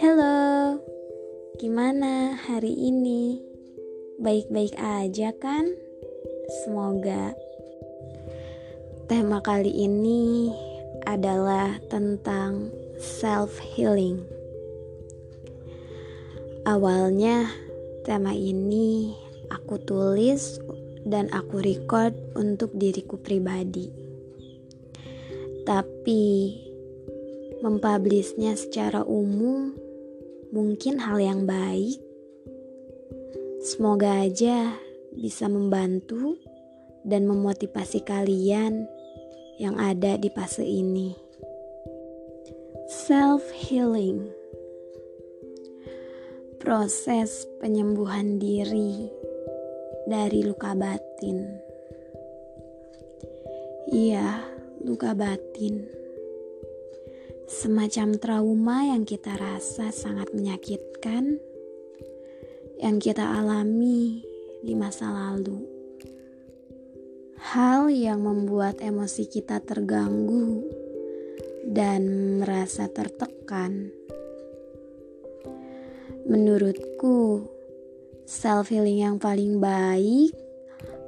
Halo, gimana hari ini? Baik-baik aja kan? Semoga tema kali ini adalah tentang self healing. Awalnya, tema ini aku tulis dan aku record untuk diriku pribadi, tapi mempublishnya secara umum mungkin hal yang baik. Semoga aja bisa membantu dan memotivasi kalian yang ada di fase ini. Self healing. Proses penyembuhan diri dari luka batin. Iya, luka batin semacam trauma yang kita rasa sangat menyakitkan, yang kita alami di masa lalu. Hal yang membuat emosi kita terganggu dan merasa tertekan. Menurutku, self healing yang paling baik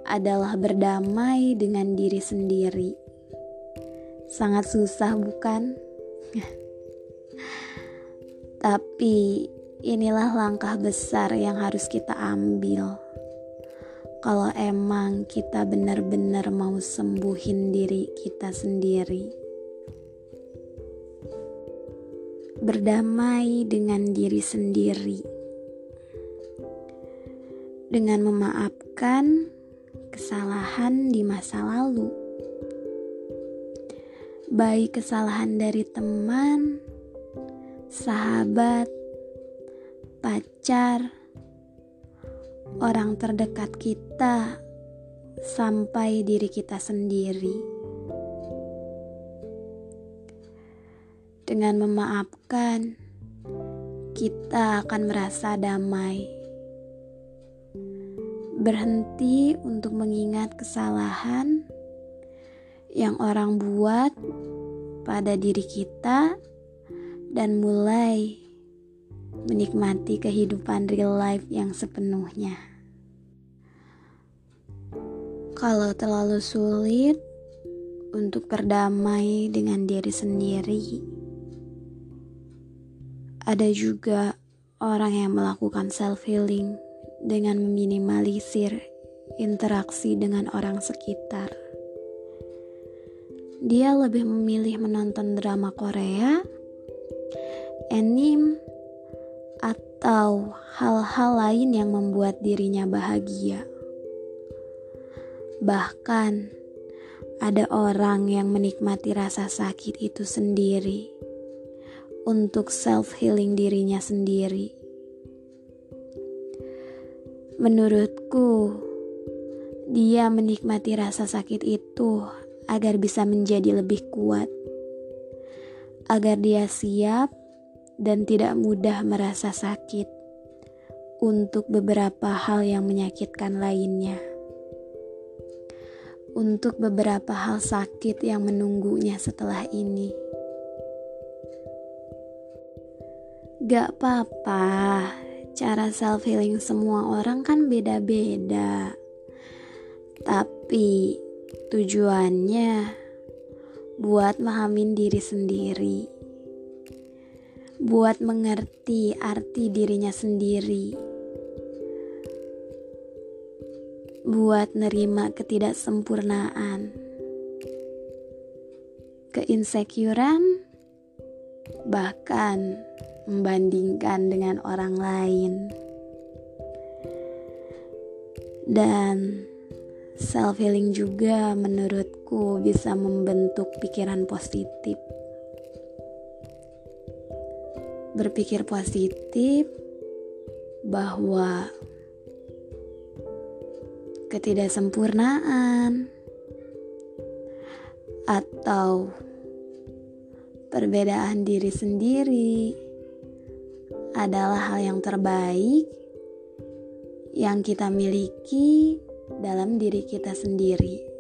adalah berdamai dengan diri sendiri. Sangat susah, bukan? Tapi inilah langkah besar yang harus kita ambil. Kalau emang kita benar-benar mau sembuhin diri kita sendiri. Berdamai dengan diri sendiri. Dengan memaafkan kesalahan di masa lalu baik kesalahan dari teman, sahabat, pacar, orang terdekat kita, sampai diri kita sendiri. Dengan memaafkan, kita akan merasa damai. Berhenti untuk mengingat kesalahan yang orang buat pada diri kita dan mulai menikmati kehidupan real life yang sepenuhnya. Kalau terlalu sulit untuk berdamai dengan diri sendiri, ada juga orang yang melakukan self healing dengan meminimalisir interaksi dengan orang sekitar dia lebih memilih menonton drama Korea, anime, atau hal-hal lain yang membuat dirinya bahagia. Bahkan, ada orang yang menikmati rasa sakit itu sendiri untuk self-healing dirinya sendiri. Menurutku, dia menikmati rasa sakit itu agar bisa menjadi lebih kuat, agar dia siap dan tidak mudah merasa sakit untuk beberapa hal yang menyakitkan lainnya. Untuk beberapa hal sakit yang menunggunya setelah ini, gak apa-apa. Cara self healing semua orang kan beda-beda, tapi Tujuannya buat memahami diri sendiri, buat mengerti arti dirinya sendiri, buat nerima ketidaksempurnaan, keinsecurean, bahkan membandingkan dengan orang lain. Dan Self healing juga menurutku bisa membentuk pikiran positif. Berpikir positif bahwa ketidaksempurnaan atau perbedaan diri sendiri adalah hal yang terbaik yang kita miliki dalam diri kita sendiri.